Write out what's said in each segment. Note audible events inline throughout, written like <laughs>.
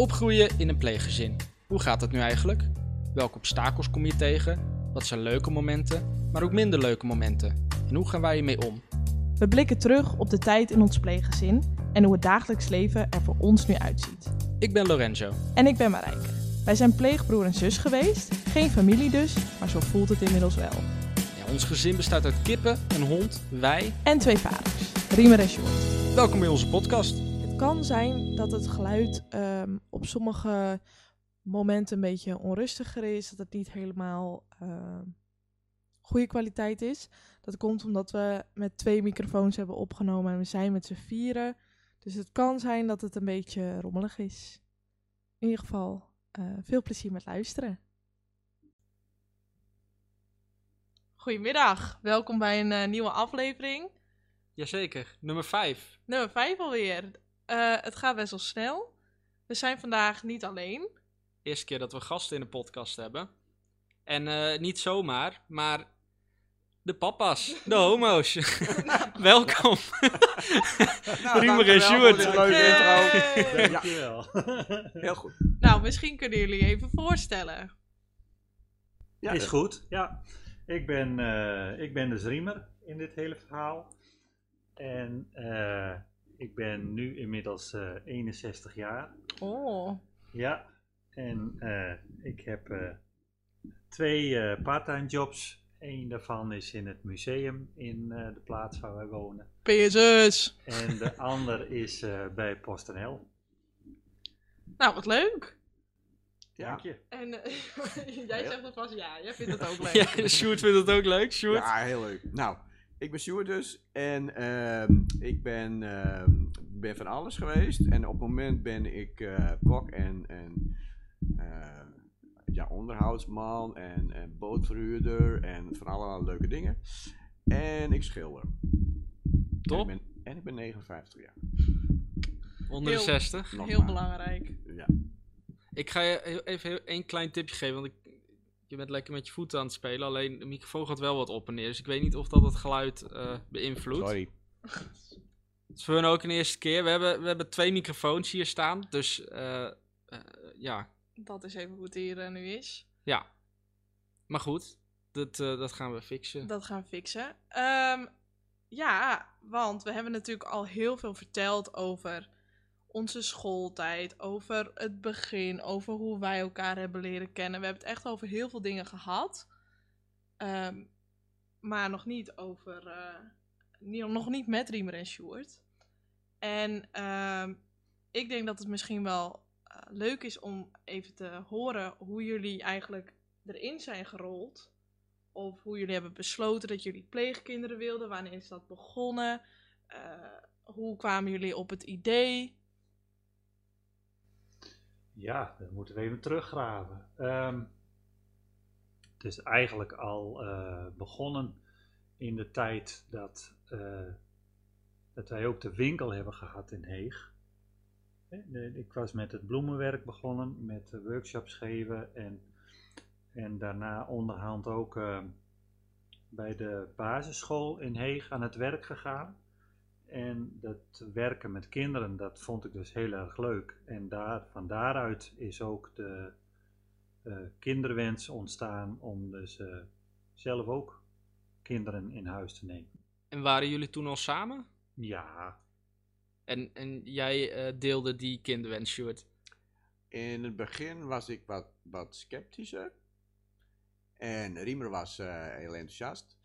Opgroeien in een pleeggezin. Hoe gaat dat nu eigenlijk? Welke obstakels kom je tegen? Wat zijn leuke momenten, maar ook minder leuke momenten? En hoe gaan wij hiermee om? We blikken terug op de tijd in ons pleeggezin en hoe het dagelijks leven er voor ons nu uitziet. Ik ben Lorenzo. En ik ben Marijke. Wij zijn pleegbroer en zus geweest, geen familie dus, maar zo voelt het inmiddels wel. Ja, ons gezin bestaat uit kippen, een hond, wij. En twee vaders, Riemer en Sjoerd. Welkom bij onze podcast. Het kan zijn dat het geluid ehm, op sommige momenten een beetje onrustiger is, dat het niet helemaal ehm, goede kwaliteit is. Dat komt omdat we met twee microfoons hebben opgenomen en we zijn met z'n vieren. Dus het kan zijn dat het een beetje rommelig is. In ieder geval, eh, veel plezier met luisteren. Goedemiddag, welkom bij een eh, nieuwe aflevering. Jazeker, nummer 5. Nummer 5 alweer. Eh, het gaat best wel snel. We zijn vandaag niet alleen. Eerste keer dat we gasten in de podcast hebben. En eh, niet zomaar, maar de papa's, de homo's. <laughs> Welkom. Nou, Riemer en dankjewel Sjoerd. leuke Yay! intro. Dankjewel. <laughs> heel goed. Nou, misschien kunnen jullie even voorstellen. Ja, is goed, ja. Ik ben, eh, ik ben dus Riemer in dit hele verhaal. En eh, ik ben nu inmiddels eh, 61 jaar. Oh, Ja, en eh, ik heb eh, twee eh parttime jobs. Eén daarvan is in het museum in eh, de plaats waar wij wonen. PSS. En de <laughs> ander is eh, bij PostNL. Nou, wat leuk. Ja. Dank je. En eh, <laughs> jij zegt alvast ja, jij vindt het ook <laughs> leuk. ja, Sjoerd vindt het ook leuk. Sjoerd? ja, heel leuk. Nou, ik ben Sjoerd dus. En ehm, ik ben, ehm, ben van alles geweest. En op het moment ben ik eh, kok en, en eh, ja, onderhoudsman en, en bootverhuurder en van allerlei leuke dingen. En ik schilder. Top. En ik ben, en ik ben 59 jaar. Onder de Heel- 60. Nog Heel maar. belangrijk. Ja. Ik ga je heel- even één klein tipje geven, want ik, je bent lekker met je voeten aan het spelen. Alleen de microfoon gaat wel wat op en neer, dus ik weet niet of dat het geluid eh, beïnvloedt. Sorry. Het is voor hun ook een eerste keer. We hebben, we hebben twee microfoons hier staan, dus eh, eh, ja, Dat is even hoe het hier nu is. ja. Maar goed, dat, eh, dat gaan we fixen. Dat gaan we fixen. Ehm, ja, want we hebben natuurlijk al heel veel verteld over onze schooltijd, over het begin, over hoe wij elkaar hebben leren kennen. We hebben het echt over heel veel dingen gehad. Ehm, maar nog niet over, eh, niet, nog niet met Riemer en Sjoerd. En ehm, ik denk dat het misschien wel eh, leuk is om even te horen hoe jullie eigenlijk erin zijn gerold. Of hoe jullie hebben besloten dat jullie pleegkinderen wilden. Wanneer is dat begonnen? Eh, hoe kwamen jullie op het idee? Ja, dan moeten we even teruggraven. Ehm, het is eigenlijk al eh, begonnen in de tijd dat, eh, dat wij ook de winkel hebben gehad in Heeg. Ik was met het bloemenwerk begonnen, met workshops geven en, en daarna onderhand ook eh, bij de basisschool in Heeg aan het werk gegaan. En dat werken met kinderen, dat vond ik dus heel erg leuk. En daar, van daaruit is ook de eh, kinderwens ontstaan om dus eh, zelf ook kinderen in huis te nemen. En waren jullie toen al samen? Ja, En, en jij eh, deelde die kinderwens, Sjoerd. In het begin was ik wat, wat sceptischer. En Riemer was eh, heel enthousiast.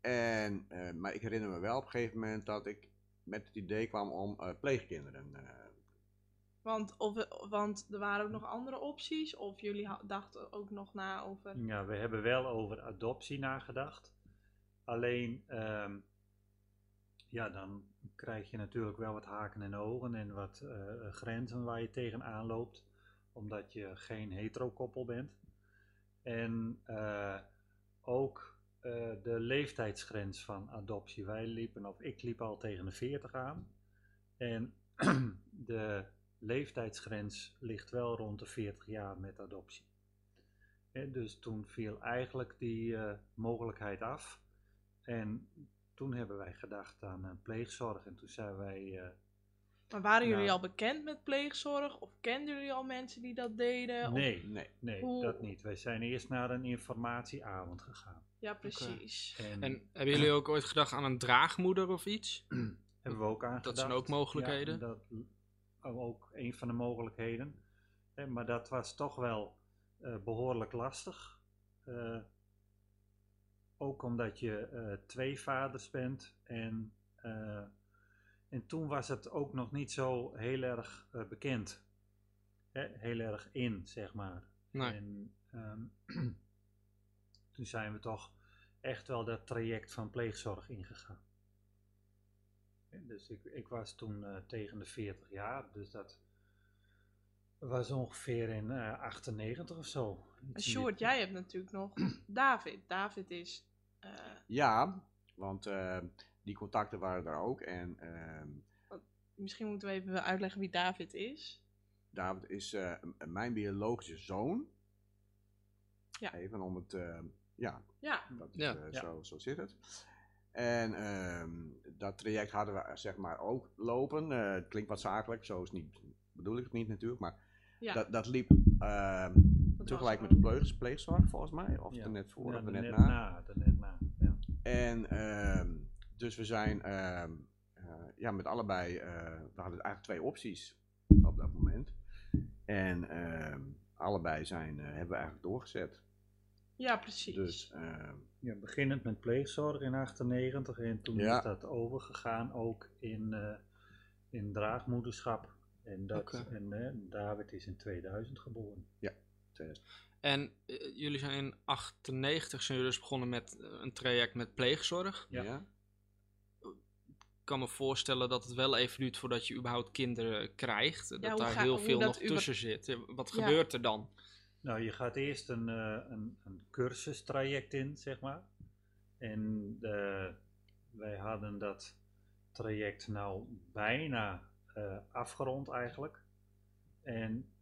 En, eh, maar ik herinner me wel op een gegeven moment dat ik met het idee kwam om eh, pleegkinderen. eh, Want, of, want er waren ook nog andere opties? Of jullie dachten ook nog na over... ja, we hebben wel over adoptie nagedacht. Alleen, ehm, ja, dan krijg je natuurlijk wel wat haken en ogen en wat eh, grenzen waar je tegenaan loopt, omdat je geen hetero-koppel bent. En eh, ook eh, de leeftijdsgrens van adoptie. Wij liepen, of ik liep al tegen de 40 aan. En <clears throat> de leeftijdsgrens ligt wel rond de 40 jaar met adoptie. Hè, dus toen viel eigenlijk die eh, mogelijkheid af. En toen hebben wij gedacht aan een pleegzorg. En toen zijn wij eh, Maar waren jullie Nou. al bekend met pleegzorg? Of kenden jullie al mensen die dat deden? Of- Nee, Nee. nee, Hoe- dat niet. Wij zijn eerst naar een informatieavond gegaan. Ja, precies. En, En hebben jullie ook ooit gedacht aan een draagmoeder of iets? <clears throat> hebben we ook aan Dat zijn ook mogelijkheden? Ja, dat oh, ook een van de mogelijkheden. Maar dat was toch wel eh, behoorlijk lastig. Eh, ook omdat je eh, twee vaders bent. En, eh, en toen was het ook nog niet zo heel erg eh, bekend. Hè, heel erg in, zeg maar. Nee. En ehm, toen zijn we toch echt wel dat traject van pleegzorg ingegaan. Dus ik, ik was toen eh, tegen de 40 jaar, dus dat was ongeveer in eh 98 of zo. Die- jij hebt natuurlijk nog <clears throat> David. David is... eh, Ja, want eh, die contacten waren er ook. En ehm, misschien moeten we even uitleggen wie David is. David is eh, mijn biologische zoon. Ja. Even om het, eh, ja, Ja, dat is, Ja. eh, Ja. Zo, zo zit het. En ehm, dat traject hadden we zeg maar ook lopen. Eh, het klinkt wat zakelijk, zo is niet, bedoel ik het niet natuurlijk. Maar ja. dat, dat liep ehm, dat tegelijk met de pleeg, pleegzorg volgens mij. Of Ja. er net voor Ja, of er net, net na. na. net na, ja. En ehm, dus we zijn ehm, eh, ja, met allebei, eh, we hadden eigenlijk twee opties op dat moment. En ehm, allebei zijn, eh, hebben we eigenlijk doorgezet. Ja, precies. Dus ehm, Ja, beginnend met pleegzorg in 98 en toen Ja. is dat overgegaan ook in, eh, in draagmoederschap. En, dat, Oké. en eh, David is in 2000 geboren. En eh, jullie zijn in 98 zijn jullie dus begonnen met een traject met pleegzorg. Ja. ja. Ik kan me voorstellen dat het wel even duurt voordat je überhaupt kinderen krijgt. Dat hoe daar ga- heel veel dat nog tussen zit. Ja, Wat Ja. gebeurt er dan? Nou, je gaat eerst een, eh, een, een cursustraject in, zeg maar. En eh, wij hadden dat traject nou bijna eh, afgerond eigenlijk. En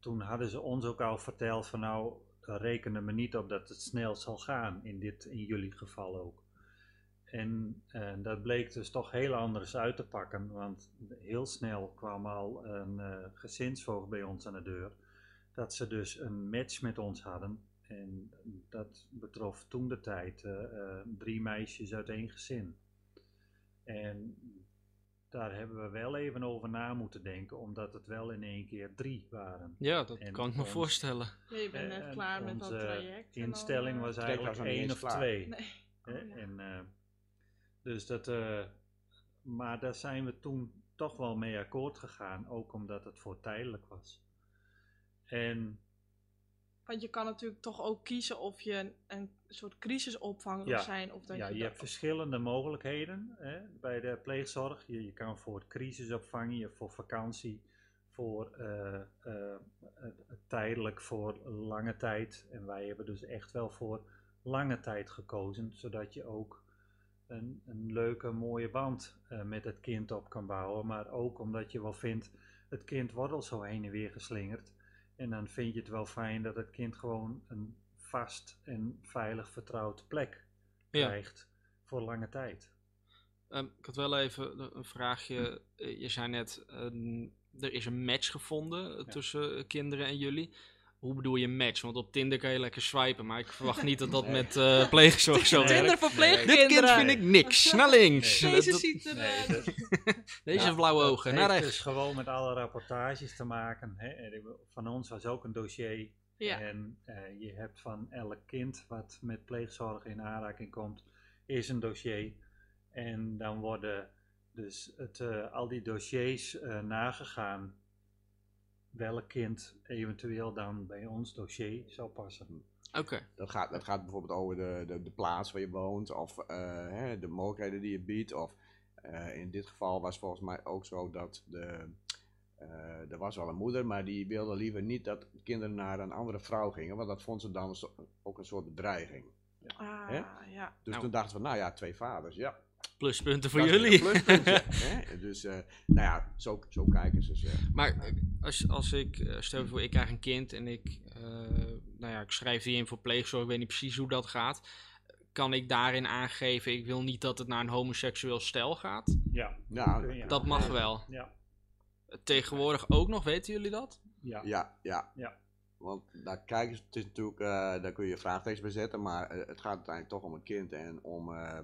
toen hadden ze ons ook al verteld van nou, rekenen me niet op dat het snel zal gaan. In, dit, in jullie geval ook. En dat bleek dus toch heel anders uit te pakken. Want heel snel kwam al een eh, gezinsvoogd bij ons aan de deur dat ze dus een match met ons hadden. En dat betrof toen de tijd eh, eh, drie meisjes uit één gezin. En daar hebben we wel even over na moeten denken, omdat het wel in één keer drie waren. Ja, dat En kan ik me ons- voorstellen. Ja, je bent net klaar met dat traject. instelling eh, was eigenlijk één of klaar. twee. Nee. Oh, ja. en, eh, dus dat, eh, maar daar zijn we toen toch wel mee akkoord gegaan, ook omdat het voor tijdelijk was. En Want je kan natuurlijk toch ook kiezen of je een, soort crisisopvang wil Ja. zijn. Of dat ja, je, hebt verschillende mogelijkheden hè, bij de pleegzorg. Je, je kan voor crisisopvang, je voor vakantie, voor eh, eh, eh, tijdelijk, voor lange tijd. En wij hebben dus echt wel voor lange tijd gekozen, zodat je ook een, een leuke, mooie band met het kind op kan bouwen. Maar ook omdat je wel vindt, het kind wordt al zo heen en weer geslingerd. En dan vind je het wel fijn dat het kind gewoon een vast en veilig vertrouwd plek Ja. krijgt voor lange tijd. Ehm, ik had wel even een- vraagje. Eh, Je zei net, ehm, er is een match gevonden eh, Ja. tussen eh, kinderen en jullie. Hoe bedoel je match? Want op Tinder kan je lekker swipen, maar ik verwacht niet dat dat Nee. met eh <laughs> pleegzorg zo werkt. Tinder voor Nee. Dit kind pleegkinderen. vind ik niks. Naar links. Nee. Deze Dat- ziet er... Nee, eh, dat- <laughs> Deze Ja, blauwe ogen. heeft Naar dus rechts. gewoon met alle rapportages te maken. Hè. Van ons was ook een dossier. ja. En eh, je hebt van elk kind wat met pleegzorg in aanraking komt, is een dossier. En dan worden dus het, eh, al die dossiers eh, nagegaan. Welk kind eventueel dan bij ons dossier zou passen. Oké. Dat gaat, dat gaat bijvoorbeeld over de, de, de plaats waar je woont, of eh, hè, de mogelijkheden die je biedt. Of eh, in dit geval was volgens mij ook zo dat de, eh, er was wel een moeder, maar die wilde liever niet dat kinderen naar een andere vrouw gingen, want dat vond ze dan ook een soort bedreiging. Ah, Hè? ja. Dus Nou. toen dachten we, nou ja, twee vaders, ja. Pluspunten voor dat jullie. een pluspuntje, <laughs> hè? Dus, eh, nou ja, zo, zo kijken ze. Maar eh, als, als ik, eh, stel voor, ik krijg een kind en ik, eh, nou ja, ik schrijf die in voor pleegzorg, ik weet niet precies hoe dat gaat. Kan ik daarin aangeven, ik wil niet dat het naar een homoseksueel stel gaat? Ja, je Dat mag wel. Ja, tegenwoordig ook nog, weten jullie dat? Ja. Ja, ja. Ja. Want daar kijken ze, het is natuurlijk, eh, daar kun je vraagtekens bij zetten, maar het gaat uiteindelijk toch om het kind en om eh,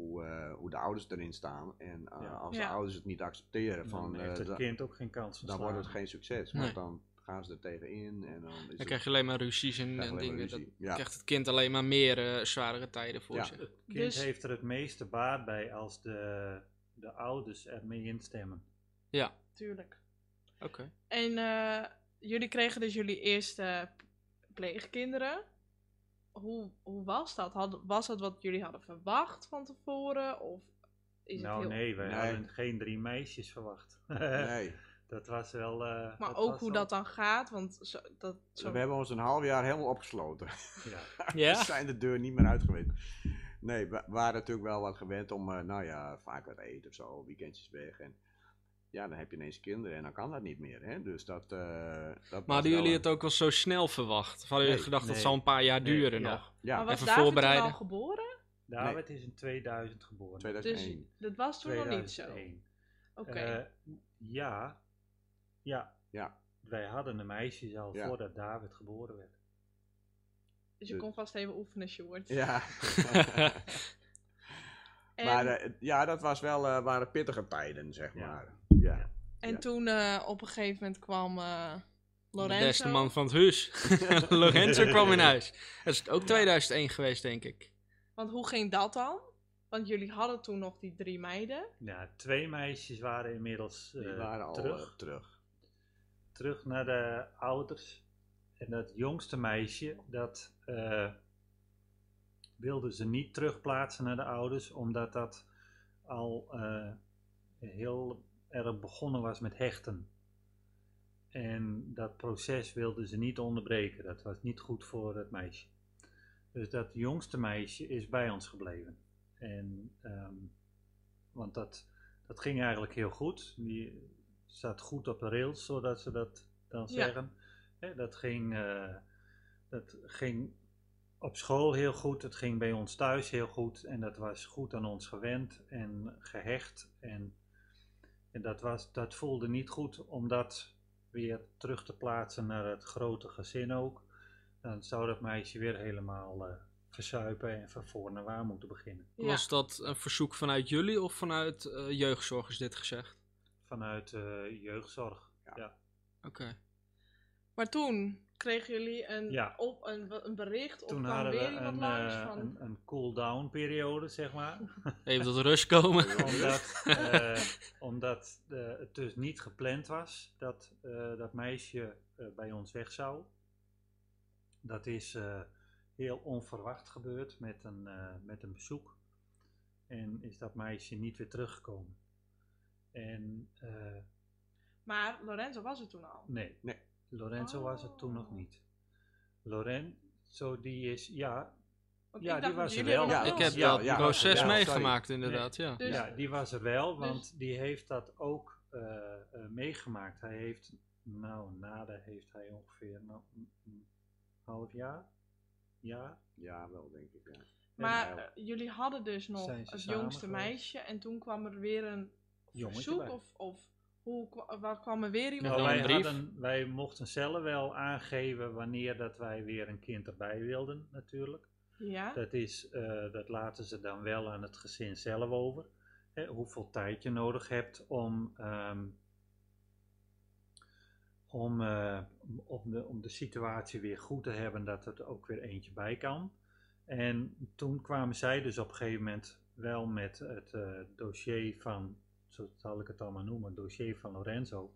hoe, eh, hoe de ouders erin staan. En eh, Ja. als Ja. de ouders het niet accepteren, Dan van, heeft eh, het kind ook geen kans dan wordt het geen succes. Nee. Want dan gaan ze er tegenin en dan is Dan het- krijg je alleen maar ruzies en, dingen. ruzie. Dan Ja. krijgt het kind alleen maar meer eh, zwaardere tijden voor Ja. zich. Het kind Dus- heeft er het meeste baat bij als de, de ouders ermee instemmen. Ja, Tuurlijk. oké. En eh, jullie kregen dus jullie eerste pleegkinderen. Hoe, hoe was dat? Had, was dat wat jullie hadden verwacht van tevoren? Of is nou het heel... nee, wij Nee. hadden geen drie meisjes verwacht. <laughs> Nee. dat was wel... eh, Maar ook hoe wel- dat dan gaat, want zo, dat, zo... We hebben ons een half jaar helemaal opgesloten. Ja. <laughs> Ja? We zijn de deur niet meer uit geweest. Nee, we waren natuurlijk wel wat gewend om, eh, nou ja, vaak wat eten of zo, weekendjes weg. En ja, dan heb je ineens kinderen en dan kan dat niet meer. Hè? Dus dat, eh dat Maar hadden jullie een- het ook wel zo snel verwacht? Of hadden jullie Nee, gedacht dat zal een paar jaar Nee, duren ja. nog? Ja, maar was even David voorbereiden. al geboren? David is in 2000 geboren. 2001. Dus dat was toen nog niet zo. 2001. Oké. Eh, ja, ja. Ja. Wij hadden een meisje al Ja. voordat David geboren werd. dus je de- kon vast even oefenen, Sjoerd. ja. <laughs> <laughs> En, maar eh, ja, dat was wel, eh, waren pittige tijden, zeg Ja. maar. Ja. en ja. toen eh, op een gegeven moment kwam eh De Lorenzo. beste man van het huis. <laughs> Lorenzo kwam in huis. Dat is ook 2001 geweest, denk ik. Want hoe ging dat dan? Want jullie hadden toen nog die drie meiden. Ja, twee meisjes waren inmiddels Die eh, waren al terug. eh, terug. terug naar de ouders. En dat jongste meisje, dat eh wilden ze niet terugplaatsen naar de ouders, omdat dat al eh, heel erg begonnen was met hechten. En dat proces wilden ze niet onderbreken. Dat was niet goed voor het meisje. Dus dat jongste meisje is bij ons gebleven. En, ehm, want dat, dat ging eigenlijk heel goed. Die zat goed op de rails, zodat ze dat dan Ja. zeggen. Dat, ging, eh, dat ging op school heel goed. Het ging bij ons thuis heel goed. En dat was goed aan ons gewend en gehecht. En, en dat, was, dat voelde niet goed om dat weer terug te plaatsen naar het grote gezin ook. Dan zou dat meisje weer helemaal eh, verzuipen en van voor naar waar moeten beginnen. Ja. Was dat een verzoek vanuit jullie of vanuit eh, jeugdzorg is dit gezegd? Vanuit eh, jeugdzorg. Ja. Ja. Oké. Maar toen kregen jullie een, Ja. op, een, een bericht of Toen kwam hadden we weer een, langs eh, van... een, een cool-down periode, zeg maar. <laughs> Even tot rust komen. <laughs> omdat eh, omdat eh, het dus niet gepland was dat eh, dat meisje eh, bij ons weg zou. Dat is eh, heel onverwacht gebeurd met een, eh, met een bezoek. En is dat meisje niet weer teruggekomen. En eh, Maar Lorenzo was er toen al. nee, Nee. Lorenzo was het toen nog niet. Lorenzo die is, ja, Want Ja, die was er wel. Ja, Ik heb Ja, dat ja, proces ja, sorry. meegemaakt, inderdaad. Ja. Dus- ja, die was er wel, dus- want die heeft dat ook eh, eh, meegemaakt. Hij heeft, nou, nada heeft hij ongeveer nou, een, een half jaar. Ja, Ja, wel denk ik. Ja. Maar jullie hadden dus nog het jongste geweest? meisje en toen kwam er weer een Jongetje verzoek bij. of, of hoe waar kwam er weer iemand Nou, wij, hadden, wij mochten zelf wel aangeven wanneer dat wij weer een kind erbij wilden, natuurlijk. Ja, Dat, is, eh, dat laten ze dan wel aan het gezin zelf over. Hè, hoeveel tijd je nodig hebt om, ehm, om, eh, om, de, om de situatie weer goed te hebben, dat er ook weer eentje bij kan. En toen kwamen zij dus op een gegeven moment wel met het eh, dossier van, zo zal ik het allemaal noemen, het dossier van Lorenzo.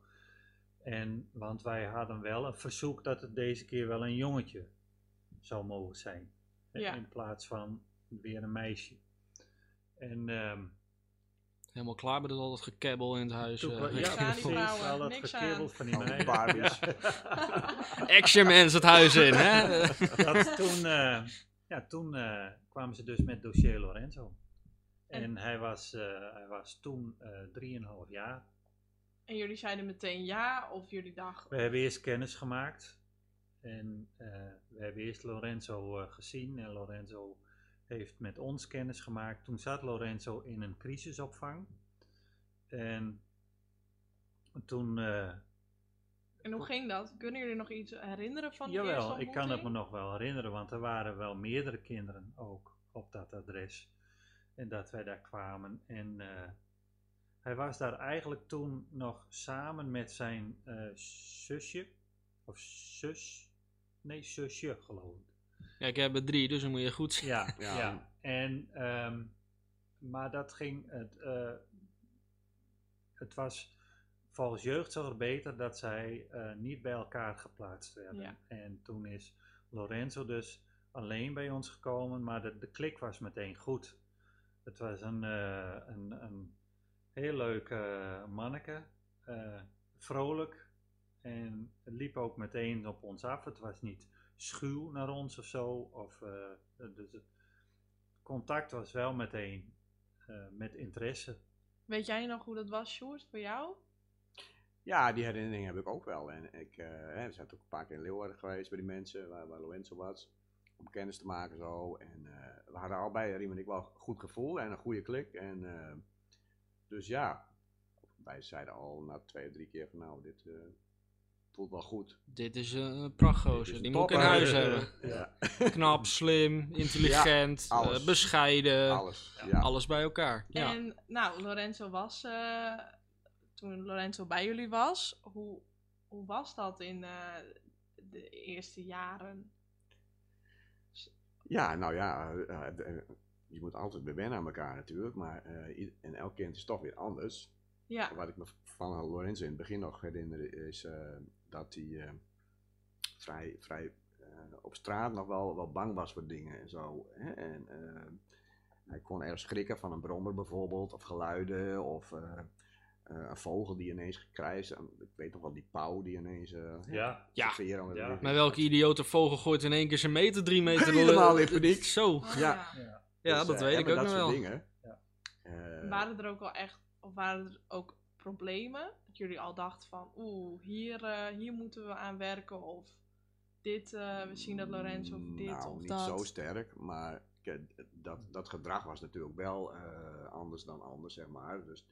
En, want wij hadden wel een verzoek dat het deze keer wel een jongetje zou mogen zijn. Ja. In plaats van weer een meisje. En ehm, Helemaal klaar met al dat gekebbel in het huis. toen eh, ja, precies, vrouwen, al dat aan. van die meiden. Barbies. Ja. <laughs> Action mensen het huis in, hè? dat toen, eh, ja, toen eh, kwamen ze dus met dossier Lorenzo. En, En- hij, was, eh, hij was toen eh 3,5 jaar. en jullie zeiden meteen ja of jullie dachten... We hebben eerst kennis gemaakt. En eh, we hebben eerst Lorenzo gezien. En Lorenzo heeft met ons kennis gemaakt. Toen zat Lorenzo in een crisisopvang. En toen, En hoe ging dat? Kunnen jullie nog iets herinneren van die eerste jawel, ik kan het me nog wel herinneren, want er waren wel meerdere kinderen ook op dat adres. En dat wij daar kwamen. En eh, hij was daar eigenlijk toen nog samen met zijn eh, zusje, of zus, nee, zusje geloof ik. Ja, ik heb er drie, dus dan moet je goed zien. Ja, Ja. ja. En, ehm, maar dat ging, het, eh, het was volgens jeugdzorg beter dat zij eh, niet bij elkaar geplaatst werden. Ja. En toen is Lorenzo dus alleen bij ons gekomen, maar de, de klik was meteen goed. Het was een, eh, een, een heel leuk eh, manneke, eh, vrolijk en het liep ook meteen op ons af. Het was niet schuw naar ons of zo. Of, eh, dus het contact was wel meteen eh, met interesse. Weet jij nog hoe dat was, Sjoerd, voor jou? Ja, die herinnering heb ik ook wel. En ik, eh, hè, we zijn ook een paar keer in Leeuwarden geweest bij die mensen, waar, waar Lorenzo was. Om kennis te maken zo. En eh, we hadden allebei, Riem en ik, wel een goed gevoel en een goede klik. En, eh, dus ja, wij zeiden al na twee, drie keer van nou, dit eh, voelt wel goed. Dit is een Dit prachtgozer. Die moet ik in huis hebben. <laughs> Ja, Knap, slim, intelligent, Ja, alles. bescheiden. alles. Ja. Alles bij elkaar. Ja. En nou, Lorenzo was, eh, toen Lorenzo bij jullie was, hoe, hoe was dat in eh, de eerste jaren? Ja, nou ja, eh, eh, de- je moet altijd weer wennen aan elkaar natuurlijk. Maar eh, en elk kind is toch weer anders. Ja, Wat ik me van Lorenzo in het begin nog herinner is eh, dat hij eh, vrij, vrij eh, op straat nog wel, wel bang was voor dingen en zo. Hè? En, eh, hij kon erg schrikken van een brommer bijvoorbeeld, of geluiden, of eh, eh, een vogel die ineens krijst. Ik weet nog wel die pauw die ineens eh Ja. Ja. Ja. Maar welke idiote vogel gooit in één keer zijn meter, drie meter? de Helemaal in paniek. Zo. Ja. Ja. Ja, Dus, dat eh, weet ik ook dat nog soort wel. dingen. Ja. Eh, Waren er ook wel echt, of waren er ook problemen? Dat jullie al dachten van, oeh, hier, eh, hier moeten we aan werken. Of dit, eh, we zien dat Lorenzo of dit nou, of niet dat. zo sterk, maar dat, dat gedrag was natuurlijk wel eh, anders dan anders, zeg maar. Dus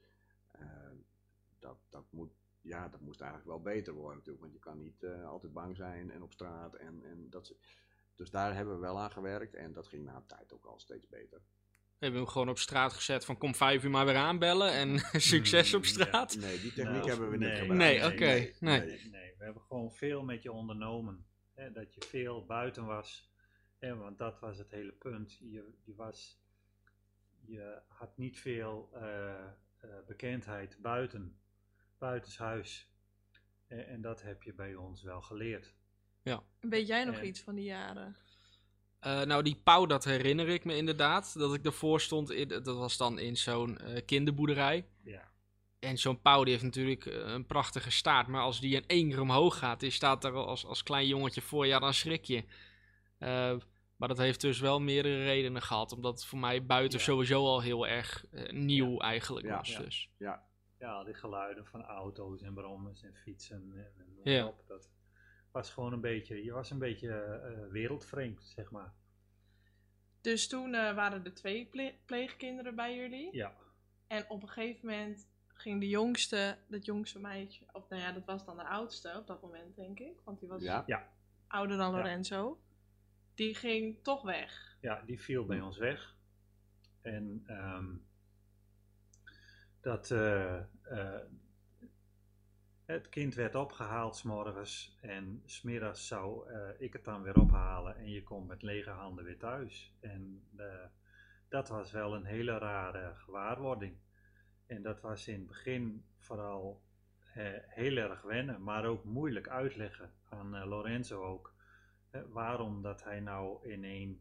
dat, dat, moet, ja, dat moest eigenlijk wel beter worden natuurlijk, want je kan niet eh, altijd bang zijn en op straat. En, en dat, dus daar hebben we wel aan gewerkt en dat ging na een tijd ook al steeds beter. We hebben hem gewoon op straat gezet van kom vijf uur maar weer aanbellen en <laughs> succes op Mm, straat. Nee, die techniek Nou, hebben we niet gebruikt. Nee, oké, nee. Nee, nee, we hebben gewoon veel met je ondernomen. Hè, dat je veel buiten was. Hè, want dat was het hele punt. Je, je, was, je had niet veel eh, eh, bekendheid buiten, buitenshuis. En, en dat heb je bij ons wel geleerd. Weet jij nog En- iets van die jaren? Eh, nou, die pauw, dat herinner ik me inderdaad. Dat ik ervoor stond, in, dat was dan in zo'n eh, kinderboerderij. Ja, En zo'n pauw die heeft natuurlijk eh, een prachtige staart. Maar als die in één keer omhoog gaat, die staat daar als, als klein jongetje voor, ja, dan schrik je. Eh, maar dat heeft dus wel meerdere redenen gehad. Omdat het voor mij buiten Ja. sowieso al heel erg eh, nieuw eigenlijk Ja. was. Ja. Dus. ja die geluiden van auto's en brommers en fietsen. En, en Ja. op, dat was gewoon een beetje, je was een beetje eh, wereldvreemd, zeg maar. Dus toen eh, waren er twee ple- pleegkinderen bij jullie. Ja, En op een gegeven moment ging de jongste, dat jongste meisje, of nou ja, dat was dan de oudste op dat moment, denk ik. Want die was Ja, ouder dan Ja. Lorenzo. Die ging toch weg. Ja, die viel bij ons weg. En ehm, dat, eh, eh, het kind werd opgehaald s'morgens en smiddags zou eh, ik het dan weer ophalen en je komt met lege handen weer thuis. En dat was wel een hele rare gewaarwording. En dat was in het begin vooral heel erg wennen, maar ook moeilijk uitleggen aan Lorenzo ook. Waarom dat hij nou in één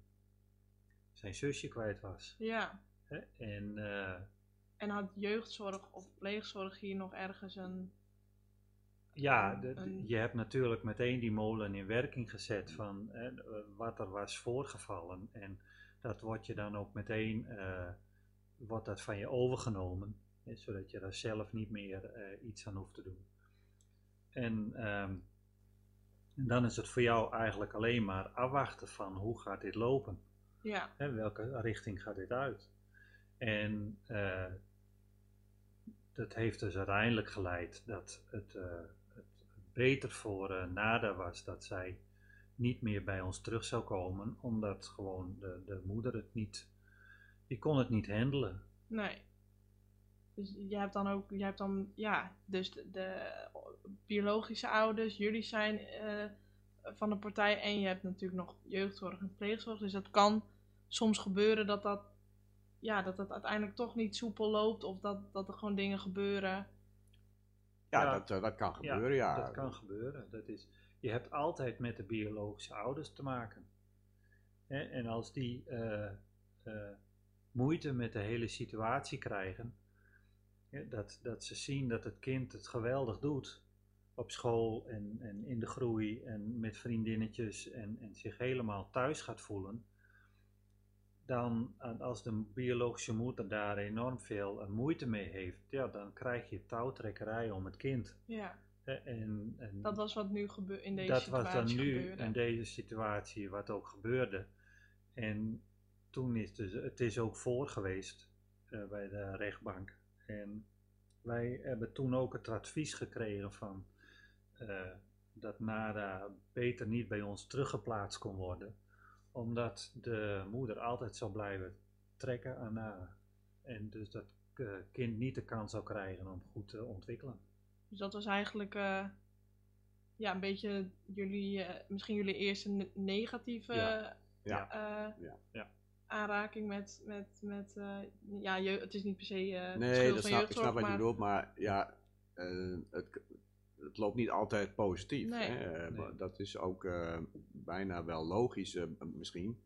zijn zusje kwijt was. Ja. Hè? En eh, En had jeugdzorg of pleegzorg hier nog ergens een... ja, de- Een- je hebt natuurlijk meteen die molen in werking gezet van hè, wat er was voorgevallen. En dat wordt je dan ook meteen eh, wordt dat van je overgenomen. Hè, zodat je daar zelf niet meer eh, iets aan hoeft te doen. En, ehm, en dan is het voor jou eigenlijk alleen maar afwachten van hoe gaat dit lopen. Ja. Hè, welke richting gaat dit uit? En eh, dat heeft dus uiteindelijk geleid dat het, eh, het beter voor eh, Nada was dat zij niet meer bij ons terug zou komen, omdat gewoon de, de moeder het niet, die kon het niet handelen. Nee. Dus jij hebt dan ook, jij hebt dan, ja, dus de, de biologische ouders, jullie zijn eh, van de partij en je hebt natuurlijk nog jeugdzorg en pleegzorg. Dus dat kan soms gebeuren dat dat, ja, dat dat uiteindelijk toch niet soepel loopt of dat, dat er gewoon dingen gebeuren. Ja, Ja. Dat, eh, dat kan gebeuren, ja. Dat kan gebeuren. Dat is, je hebt altijd met de biologische ouders te maken. Hè, En als die eh, eh, moeite met de hele situatie krijgen, dat, dat ze zien dat het kind het geweldig doet op school en, en in de groei en met vriendinnetjes en, en zich helemaal thuis gaat voelen, dan als de biologische moeder daar enorm veel eh, moeite mee heeft, ja, dan krijg je touwtrekkerij om het kind. Ja, En, en dat was wat nu gebeurde in deze dat situatie was dan nu gebeurde. in deze situatie wat ook gebeurde. En toen is dus, het is ook voor geweest eh, bij de rechtbank. En wij hebben toen ook het advies gekregen van eh, dat NADA beter niet bij ons teruggeplaatst kon worden. Omdat de moeder altijd zou blijven trekken aan NADA. En dus dat eh, kind niet de kans zou krijgen om goed te ontwikkelen. Dus dat was eigenlijk eh, ja, een beetje jullie, eh, misschien jullie eerste ne- negatieve Ja. Ja. eh, Ja. Ja. Aanraking met, met, met eh, ja, je, het is niet per se eh Nee, dat van snap, ik snap wat je maar bedoelt, maar ja, eh, het, het loopt niet altijd positief. Nee. Hè? Nee. Dat is ook eh, bijna wel logisch misschien.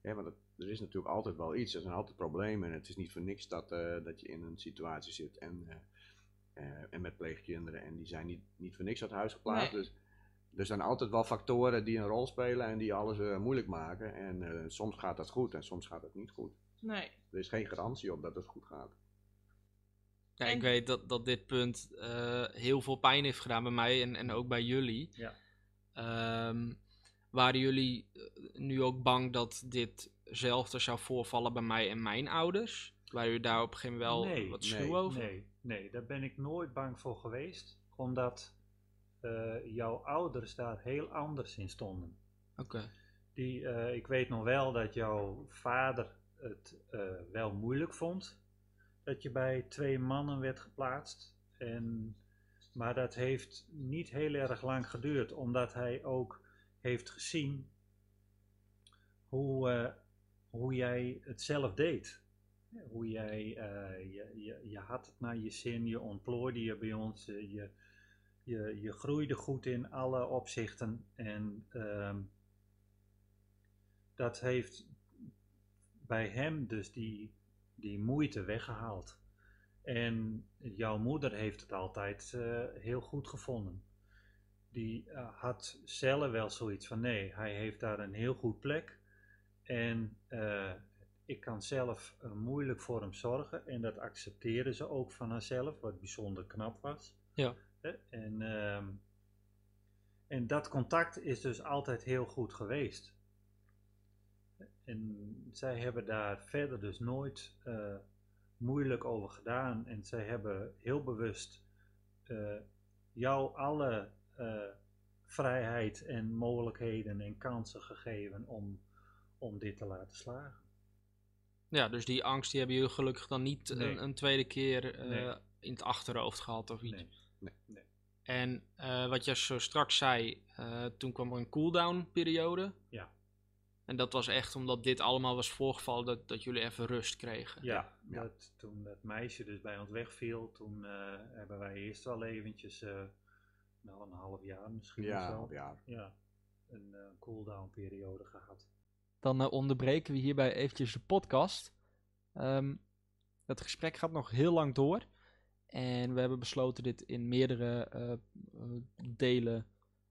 Hè, want het- er is natuurlijk altijd wel iets, er zijn altijd problemen en het is niet voor niks dat, eh, dat je in een situatie zit en, eh, eh, en met pleegkinderen en die zijn niet, niet voor niks uit huis geplaatst. Nee. Dus er zijn altijd wel factoren die een rol spelen en die alles eh, moeilijk maken. En eh, soms gaat dat goed en soms gaat het niet goed. nee. Er is geen garantie op dat het goed gaat. Ja, ik weet dat, dat dit punt eh, heel veel pijn heeft gedaan bij mij en, en ook bij jullie. Ja. Ehm, waren jullie nu ook bang dat ditzelfde zou voorvallen bij mij en mijn ouders? Waren jullie daar op een gegeven moment wel Nee, wat nee, schuw over? Nee, nee, daar ben ik nooit bang voor geweest, omdat eh, jouw ouders daar heel anders in stonden. Oké. Die, eh, ik weet nog wel dat jouw vader het eh, wel moeilijk vond dat je bij twee mannen werd geplaatst. En, maar dat heeft niet heel erg lang geduurd, omdat hij ook heeft gezien hoe, hoe jij het zelf deed. Hoe jij, je, je, je had het naar je zin, je ontplooide je bij ons, je, je, je groeide goed in alle opzichten. En ehm, dat heeft bij hem dus die, die moeite weggehaald. En jouw moeder heeft het altijd eh, heel goed gevonden. Die eh, had zelf wel zoiets van nee, hij heeft daar een heel goed plek. En eh, ik kan zelf moeilijk voor hem zorgen. En dat accepteerde ze ook van haarzelf, wat bijzonder knap was. Ja. En, ehm, en dat contact is dus altijd heel goed geweest. En zij hebben daar verder dus nooit eh, moeilijk over gedaan. En zij hebben heel bewust eh, jou alle eh, vrijheid en mogelijkheden en kansen gegeven om, om dit te laten slagen. Ja, dus die angst die hebben jullie gelukkig dan niet Nee. een, een tweede keer Nee. in het achterhoofd gehad of iets. Nee. Nee. Nee. En eh, wat je zo straks zei, eh, toen kwam er een cooldown periode. Ja. En dat was echt omdat dit allemaal was voorgevallen dat, dat jullie even rust kregen. Ja, Ja. Dat, toen dat meisje dus bij ons wegviel, toen eh, hebben wij eerst wel eventjes, eh, nou een half jaar misschien of Ja, zo, ja. ja, een eh, cooldown periode gehad. Dan onderbreken we hierbij eventjes de podcast. Ehm, het gesprek gaat nog heel lang door. En we hebben besloten dit in meerdere eh, eh, delen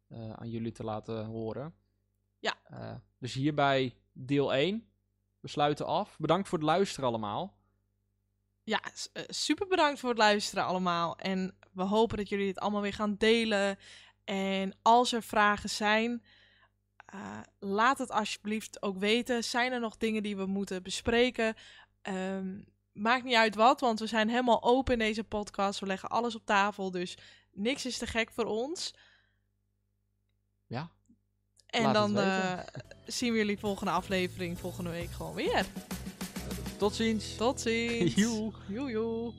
eh, aan jullie te laten horen. Ja. Dus hierbij deel 1. We sluiten af. Bedankt voor het luisteren allemaal. Ja, super bedankt voor het luisteren allemaal. En we hopen dat jullie dit allemaal weer gaan delen. En als er vragen zijn, laat het alsjeblieft ook weten. Zijn er nog dingen die we moeten bespreken? Ehm, maakt niet uit wat, want we zijn helemaal open in deze podcast. We leggen alles op tafel, dus niks is te gek voor ons. Ja. En Laat dan eh, zien we jullie volgende aflevering volgende week gewoon weer. Tot ziens. Tot ziens. <laughs> Joe. Joe, joe.